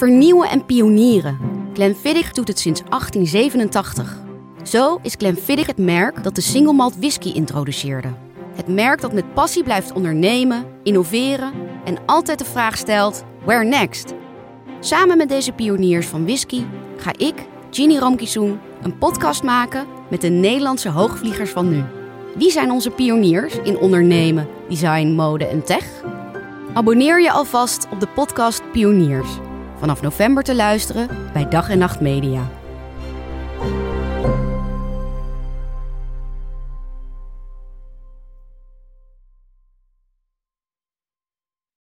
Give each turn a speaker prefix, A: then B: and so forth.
A: Vernieuwen en pionieren. Glenfiddich doet het sinds 1887. Zo is Glenfiddich het merk dat de single malt whisky introduceerde. Het merk dat met passie blijft ondernemen, innoveren en altijd de vraag stelt: where next? Samen met deze pioniers van whisky ga ik, Ginny Ramkisoen, een podcast maken met de Nederlandse hoogvliegers van nu. Wie zijn onze pioniers in ondernemen, design, mode en tech? Abonneer je alvast op de podcast Pioniers. Vanaf november te luisteren bij Dag en Nacht Media.